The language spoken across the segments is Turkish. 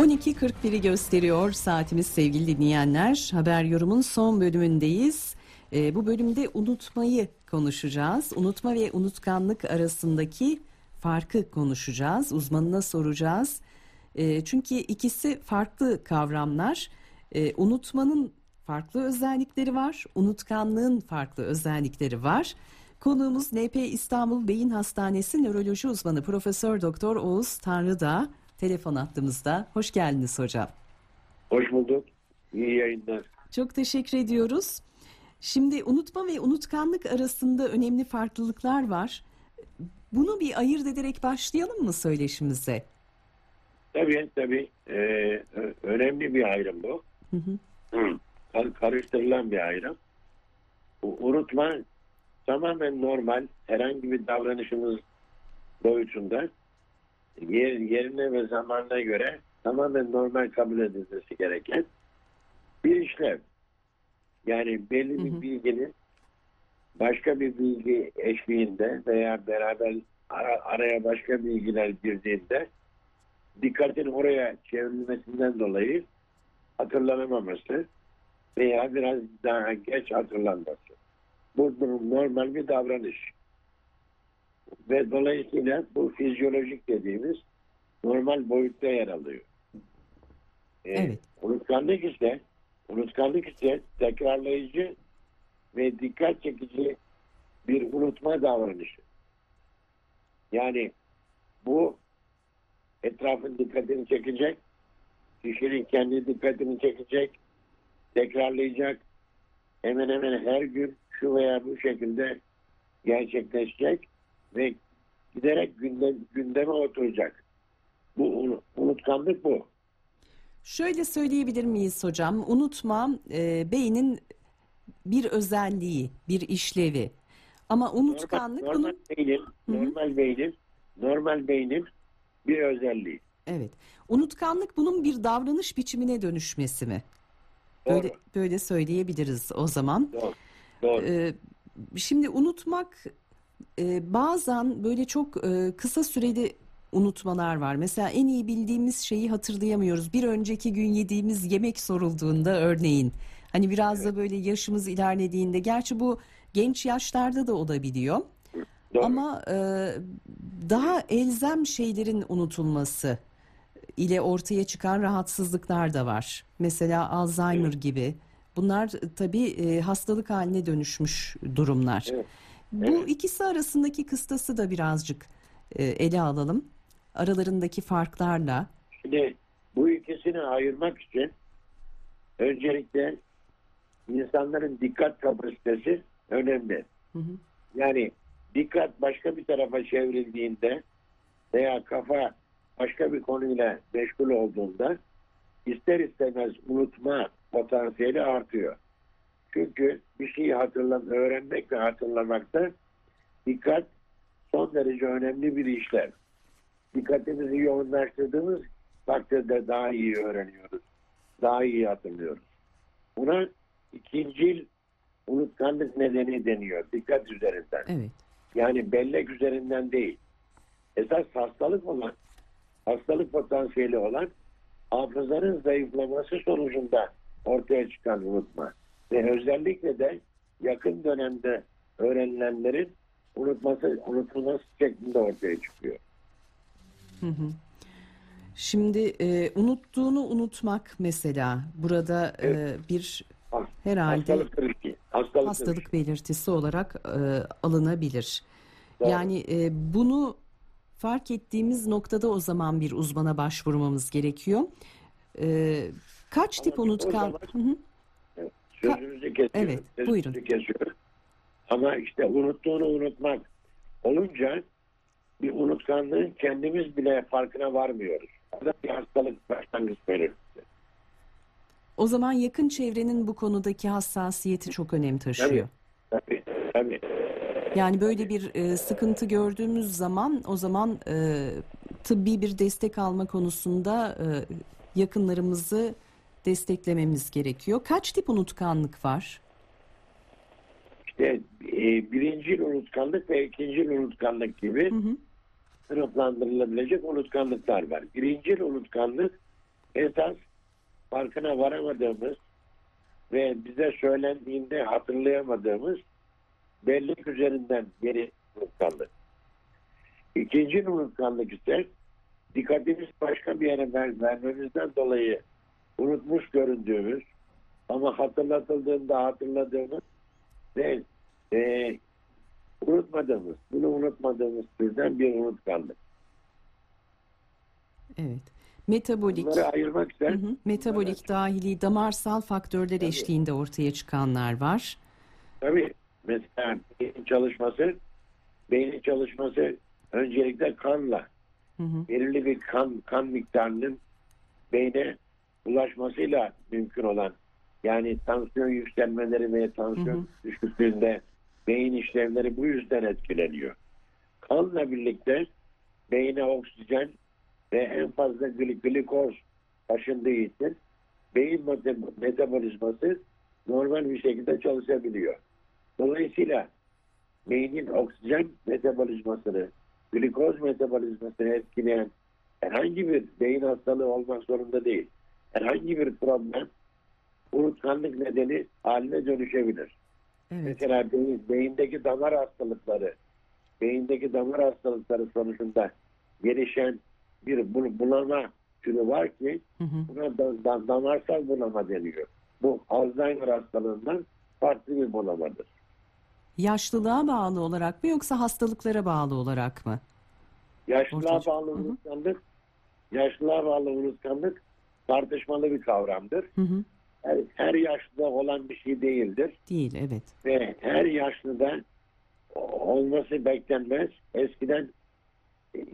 12.41'i gösteriyor saatimiz sevgili dinleyenler. Haber yorumun son bölümündeyiz. Ee, bu bölümde unutmayı konuşacağız. Unutma ve unutkanlık arasındaki farkı konuşacağız. Uzmanına soracağız. Ee, çünkü ikisi farklı kavramlar. Ee, unutmanın farklı özellikleri var. Unutkanlığın farklı özellikleri var. Konuğumuz NP İstanbul Beyin Hastanesi Nöroloji Uzmanı Profesör Doktor Oğuz Tanrıdağ telefon attığımızda. Hoş geldiniz hocam. Hoş bulduk. İyi yayınlar. Çok teşekkür ediyoruz. Şimdi unutma ve unutkanlık arasında önemli farklılıklar var. Bunu bir ayırt ederek başlayalım mı söyleşimize? Tabii tabii. Ee, önemli bir ayrım bu. Hı hı. Karıştırılan bir ayrım. Unutma tamamen normal herhangi bir davranışımız boyutunda yer, yerine ve zamanına göre tamamen normal kabul edilmesi gereken bir işlem. Yani belli bir hı hı. bilginin başka bir bilgi eşliğinde veya beraber ara, araya başka bilgiler girdiğinde dikkatin oraya çevrilmesinden dolayı hatırlanamaması veya biraz daha geç hatırlanması. Bu normal bir davranış. Ve dolayısıyla bu fizyolojik dediğimiz normal boyutta yer alıyor. Ee, evet. Unutkanlık ise unutkanlık ise tekrarlayıcı ve dikkat çekici bir unutma davranışı. Yani bu etrafın dikkatini çekecek, kişinin kendi dikkatini çekecek, tekrarlayacak, hemen hemen her gün şu veya bu şekilde gerçekleşecek ve giderek gündem, gündeme oturacak. Bu unutkanlık bu. Şöyle söyleyebilir miyiz hocam? Unutma e, beynin bir özelliği, bir işlevi. Ama unutkanlık normal, normal bunun... beynin, normal beynin, normal beynin bir özelliği. Evet. Unutkanlık bunun bir davranış biçimine dönüşmesi mi? Böyle Doğru. böyle söyleyebiliriz o zaman. Doğru. Doğru. Ee, şimdi unutmak e, bazen böyle çok e, kısa süreli unutmalar var. Mesela en iyi bildiğimiz şeyi hatırlayamıyoruz. Bir önceki gün yediğimiz yemek sorulduğunda örneğin. Hani biraz evet. da böyle yaşımız ilerlediğinde. Gerçi bu genç yaşlarda da olabiliyor. Doğru. Ama e, daha elzem şeylerin unutulması ile ortaya çıkan rahatsızlıklar da var. Mesela Alzheimer evet. gibi. Bunlar tabii e, hastalık haline dönüşmüş durumlar. Evet. Bu evet. ikisi arasındaki kıstası da birazcık e, ele alalım. Aralarındaki farklarla. Şimdi bu ikisini ayırmak için öncelikle insanların dikkat kapasitesi önemli. Hı hı. Yani dikkat başka bir tarafa çevrildiğinde veya kafa başka bir konuyla meşgul olduğunda ister istemez unutma potansiyeli artıyor. Çünkü bir şeyi hatırlam öğrenmek ve hatırlamakta dikkat son derece önemli bir işlem. Dikkatimizi yoğunlaştırdığımız takdirde daha iyi öğreniyoruz. Daha iyi hatırlıyoruz. Buna ikinci unutkanlık nedeni deniyor. Dikkat üzerinden. Evet. Yani bellek üzerinden değil. Esas hastalık olan, hastalık potansiyeli olan hafızanın zayıflaması sonucunda ortaya çıkan unutma. Ve özellikle de yakın dönemde öğrenilenlerin unutması, unutulması şeklinde ortaya çıkıyor. Hı hı. Şimdi e, unuttuğunu unutmak mesela burada e, evet. e, bir herhalde hastalık, hastalık, hastalık belirtisi olarak e, alınabilir. Doğru. Yani e, bunu fark ettiğimiz noktada o zaman bir uzmana başvurmamız gerekiyor. E, kaç Ama tip unutkan? Zaman, Sözünüzü kesiyorum. Evet, sözünüzü buyurun. Kesiyorum. Ama işte unuttuğunu unutmak olunca bir unutkanlığın kendimiz bile farkına varmıyoruz. Orada bir hastalık başlangıç belirtisi. O zaman yakın çevrenin bu konudaki hassasiyeti çok önem taşıyor. Tabii, tabii. Yani böyle bir e, sıkıntı gördüğümüz zaman o zaman e, tıbbi bir destek alma konusunda e, yakınlarımızı desteklememiz gerekiyor. Kaç tip unutkanlık var? İşte e, birinci unutkanlık ve ikinci unutkanlık gibi hı hı. sınıflandırılabilecek unutkanlıklar var. Birinci unutkanlık esas farkına varamadığımız ve bize söylendiğinde hatırlayamadığımız bellek üzerinden geri unutkanlık. İkinci unutkanlık ise dikkatimiz başka bir yere ver, vermemizden dolayı unutmuş göründüğümüz ama hatırlatıldığında hatırladığımız ve e, unutmadığımız, bunu unutmadığımız türden bir unutkanlık. Evet. Metabolik. Bunları ayırmak ister. Hı hı. Metabolik dahili damarsal faktörler Tabii. eşliğinde ortaya çıkanlar var. Tabii mesela beynin çalışması, beynin çalışması öncelikle kanla Hı hı. belirli bir kan kan miktarının beyne ulaşmasıyla mümkün olan yani tansiyon yükselmeleri ve tansiyon Hı hı. düşüklüğünde beyin işlevleri bu yüzden etkileniyor. Kanla birlikte beyne oksijen ve en fazla gli- glikoz taşındığı için beyin metabolizması normal bir şekilde çalışabiliyor. Dolayısıyla beynin oksijen metabolizmasını, glikoz metabolizmasını etkileyen herhangi bir beyin hastalığı olmak zorunda değil. Herhangi bir problem unutkanlık nedeni haline dönüşebilir. Evet. Mesela beyin, beyindeki damar hastalıkları, beyindeki damar hastalıkları sonucunda gelişen bir bu- bulama türü var ki Hı hı. buna da, da- damarsal bulama deniyor. Bu Alzheimer hastalığından farklı bir bulamadır. Yaşlılığa bağlı olarak mı yoksa hastalıklara bağlı olarak mı? Yaşlılığa Ortaya- bağlı unutkanlık, yaşlılığa bağlı unutkanlık tartışmalı bir kavramdır. Hı hı. Her, her yaşlıda olan bir şey değildir. Değil evet. ve her yaşlıda olması beklenmez. Eskiden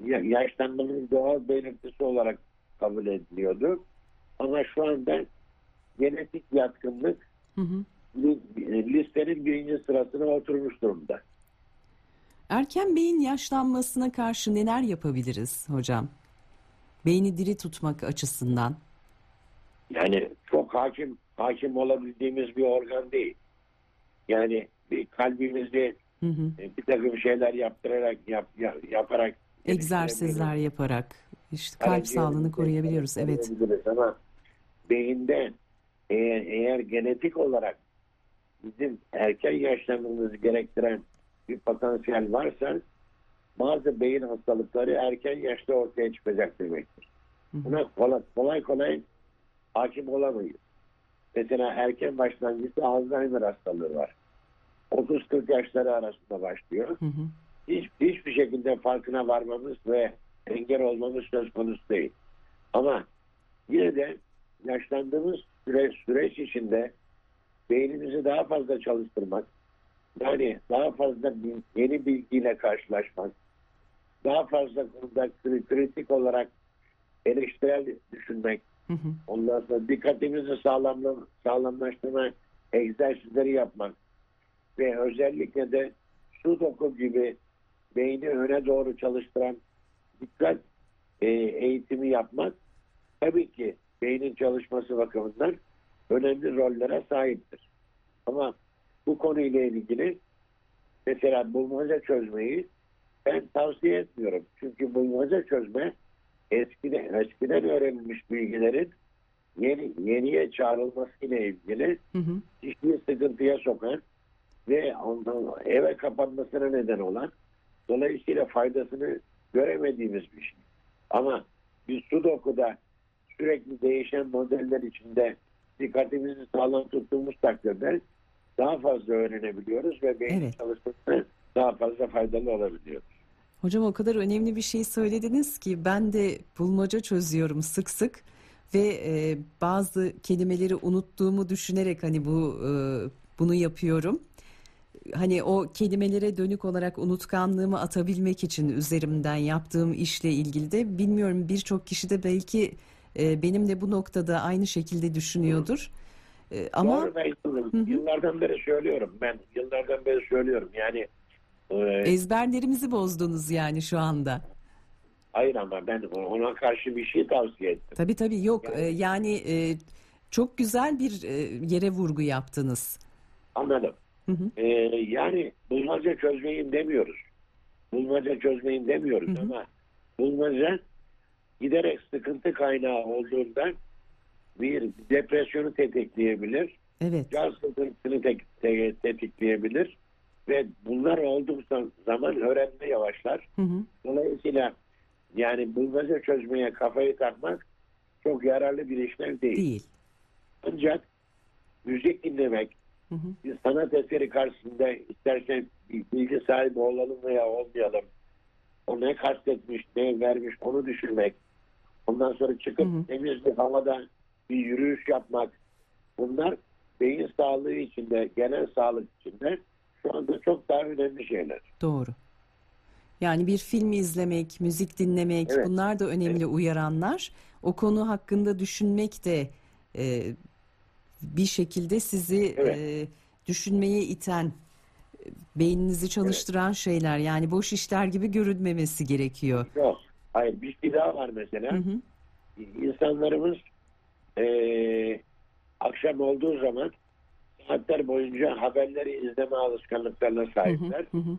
ya- yaşlanmanın doğal belirtisi olarak kabul ediliyordu. Ama şu anda genetik yatkınlık Hı hı. li- listenin birinci sırasına oturmuş durumda. Erken beyin yaşlanmasına karşı neler yapabiliriz hocam? Beyni diri tutmak açısından. Yani çok hakim hakim olabildiğimiz bir organ değil. Yani bir kalbimizi Hı hı. bir takım şeyler yaptırarak yap, yap- yaparak Egzersizler yaparak işte kalp Karaciğerimizi sağlığını koruyabiliyoruz. Evet. Ama beyinde eğer, eğer genetik olarak bizim erken yaşlanmamızı gerektiren bir potansiyel varsa bazı beyin hastalıkları erken yaşta ortaya çıkacak demektir. Buna kolay kolay, kolay hakim olamayız. Mesela erken başlangıçta Alzheimer hastalığı var. 30-40 yaşları arasında başlıyor Hı hı. hiç, hiçbir şekilde farkına varmamız ve engel olmamız söz konusu değil. Ama yine de yaşlandığımız süre, süreç içinde beynimizi daha fazla çalıştırmak, yani daha fazla yeni bilgiyle karşılaşmak, daha fazla konuda kri- kritik olarak eleştirel düşünmek, Hı hı. ondan sonra dikkatimizi sağlamla, sağlamlaştırma egzersizleri yapmak ve özellikle de sudoku gibi beyni öne doğru çalıştıran dikkat e, eğitimi yapmak tabii ki beynin çalışması bakımından önemli rollere sahiptir. Ama bu konuyla ilgili mesela bulmaca çözmeyi ben tavsiye etmiyorum. Çünkü bulmaca çözme eskiden, eskiden öğrenilmiş bilgilerin yeni, yeniye çağrılmasıyla ilgili Hı hı. kişiyi sıkıntıya sokan ve ondan eve kapanmasına neden olan dolayısıyla faydasını göremediğimiz bir şey. Ama biz Sudoku'da sürekli değişen modeller içinde dikkatimizi sağlam tuttuğumuz takdirde daha fazla öğrenebiliyoruz ve beyin Evet. çalışmasına daha fazla faydalı olabiliyoruz. Hocam o kadar önemli bir şey söylediniz ki ben de bulmaca çözüyorum sık sık ve e, bazı kelimeleri unuttuğumu düşünerek hani bu e, bunu yapıyorum. Hani o kelimelere dönük olarak unutkanlığımı atabilmek için üzerimden yaptığım işle ilgili de bilmiyorum birçok kişi de belki e, benimle bu noktada aynı şekilde düşünüyordur. E, ama Doğru ben yıllardan beri söylüyorum. Ben yıllardan beri söylüyorum. Yani e, ezberlerimizi bozdunuz yani şu anda. hayır ama ben ona karşı bir şey tavsiye ettim. Tabii tabii yok Yani- Ee, yani e, çok güzel bir e, yere vurgu yaptınız. Anladım. Hı hı. Ee, yani bulmaca çözmeyin demiyoruz. Bulmaca çözmeyin demiyoruz Hı hı. ama bulmaca giderek sıkıntı kaynağı olduğundan bir depresyonu tetikleyebilir. Evet. Can sıkıntısını te- te- tetikleyebilir. Ve bunlar oldukça zaman öğrenme yavaşlar. Hı hı. Dolayısıyla yani bulmaca çözmeye kafayı takmak çok yararlı bir işlem değil. Değil. Ancak müzik dinlemek, Hı hı. bir sanat eseri karşısında istersen bilgi sahibi olalım veya olmayalım. O ne kastetmiş, ne vermiş onu düşünmek. Ondan sonra çıkıp Hı hı. temiz bir havada bir yürüyüş yapmak. Bunlar beyin sağlığı içinde, genel sağlık içinde şu anda çok daha önemli şeyler. Doğru. Yani bir film izlemek, müzik dinlemek Evet. bunlar da önemli uyaranlar. O konu hakkında düşünmek de e, bir şekilde sizi Evet. e, düşünmeye iten, e, beyninizi çalıştıran şeyler. Yani boş işler gibi görünmemesi gerekiyor. Yok. Hayır bir şey daha var mesela. Hı hı. İnsanlarımız eee, akşam olduğu zaman saatler boyunca haberleri izleme alışkanlıklarına Hı hı. sahipler. Hı hı.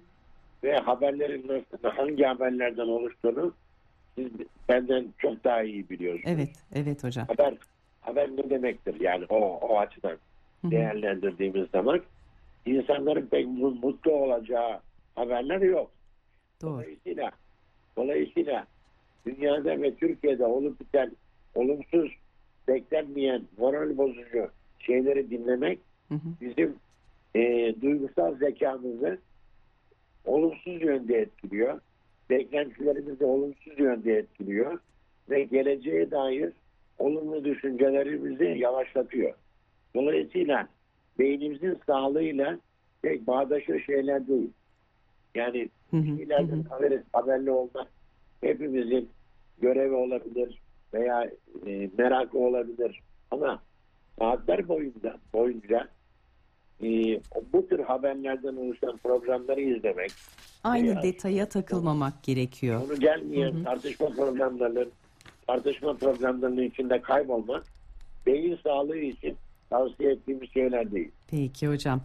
Ve haberlerin nasıl, hangi haberlerden oluştuğunu siz benden çok daha iyi biliyorsunuz. Evet, evet hocam. Haber, haber ne demektir yani o, o açıdan Hı hı. değerlendirdiğimiz zaman insanların pek mu- mutlu olacağı haberler yok. Doğru. Dolayısıyla, dolayısıyla dünyada ve Türkiye'de olup biten olumsuz, beklenmeyen, moral bozucu şeyleri dinlemek Hı hı. bizim e, duygusal zekamızı olumsuz yönde etkiliyor. Beklentilerimizi olumsuz yönde etkiliyor. Ve geleceğe dair olumlu düşüncelerimizi yavaşlatıyor. Dolayısıyla beynimizin sağlığıyla pek bağdaşır şeyler değil. Yani ileriden haber, haberli olmak hepimizin görevi olabilir veya e, merakı olabilir. Ama saatler boyunca boyunca e, bu tür haberlerden oluşan programları izlemek, Aynı Ya. detaya takılmamak gerekiyor. onu gelmeyen Hı hı. tartışma programlarının tartışma programlarının içinde kaybolmak beyin sağlığı için tavsiye ettiğimiz şeyler değil. Peki hocam.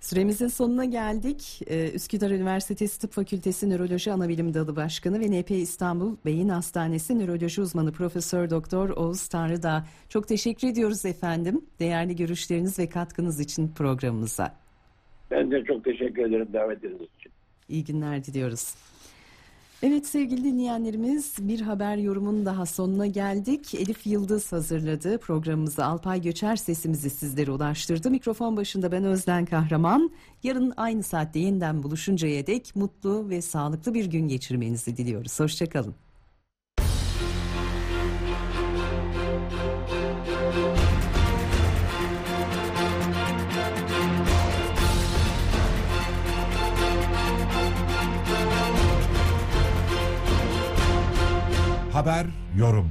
Süremizin sonuna geldik. Ee, Üsküdar Üniversitesi Tıp Fakültesi Nöroloji Anabilim Dalı Başkanı ve NP İstanbul Beyin Hastanesi Nöroloji Uzmanı Profesör Doktor Oğuz Tanrıdağ. Çok teşekkür ediyoruz efendim. Değerli görüşleriniz ve katkınız için programımıza. Ben de çok teşekkür ederim davetiniz için. İyi günler diliyoruz. Evet sevgili dinleyenlerimiz bir haber yorumun daha sonuna geldik. Elif Yıldız hazırladı programımızı Alpay Göçer sesimizi sizlere ulaştırdı. Mikrofon başında ben Özden Kahraman. Yarın aynı saatte yeniden buluşuncaya dek mutlu ve sağlıklı bir gün geçirmenizi diliyoruz. Hoşçakalın. Haber, yorum.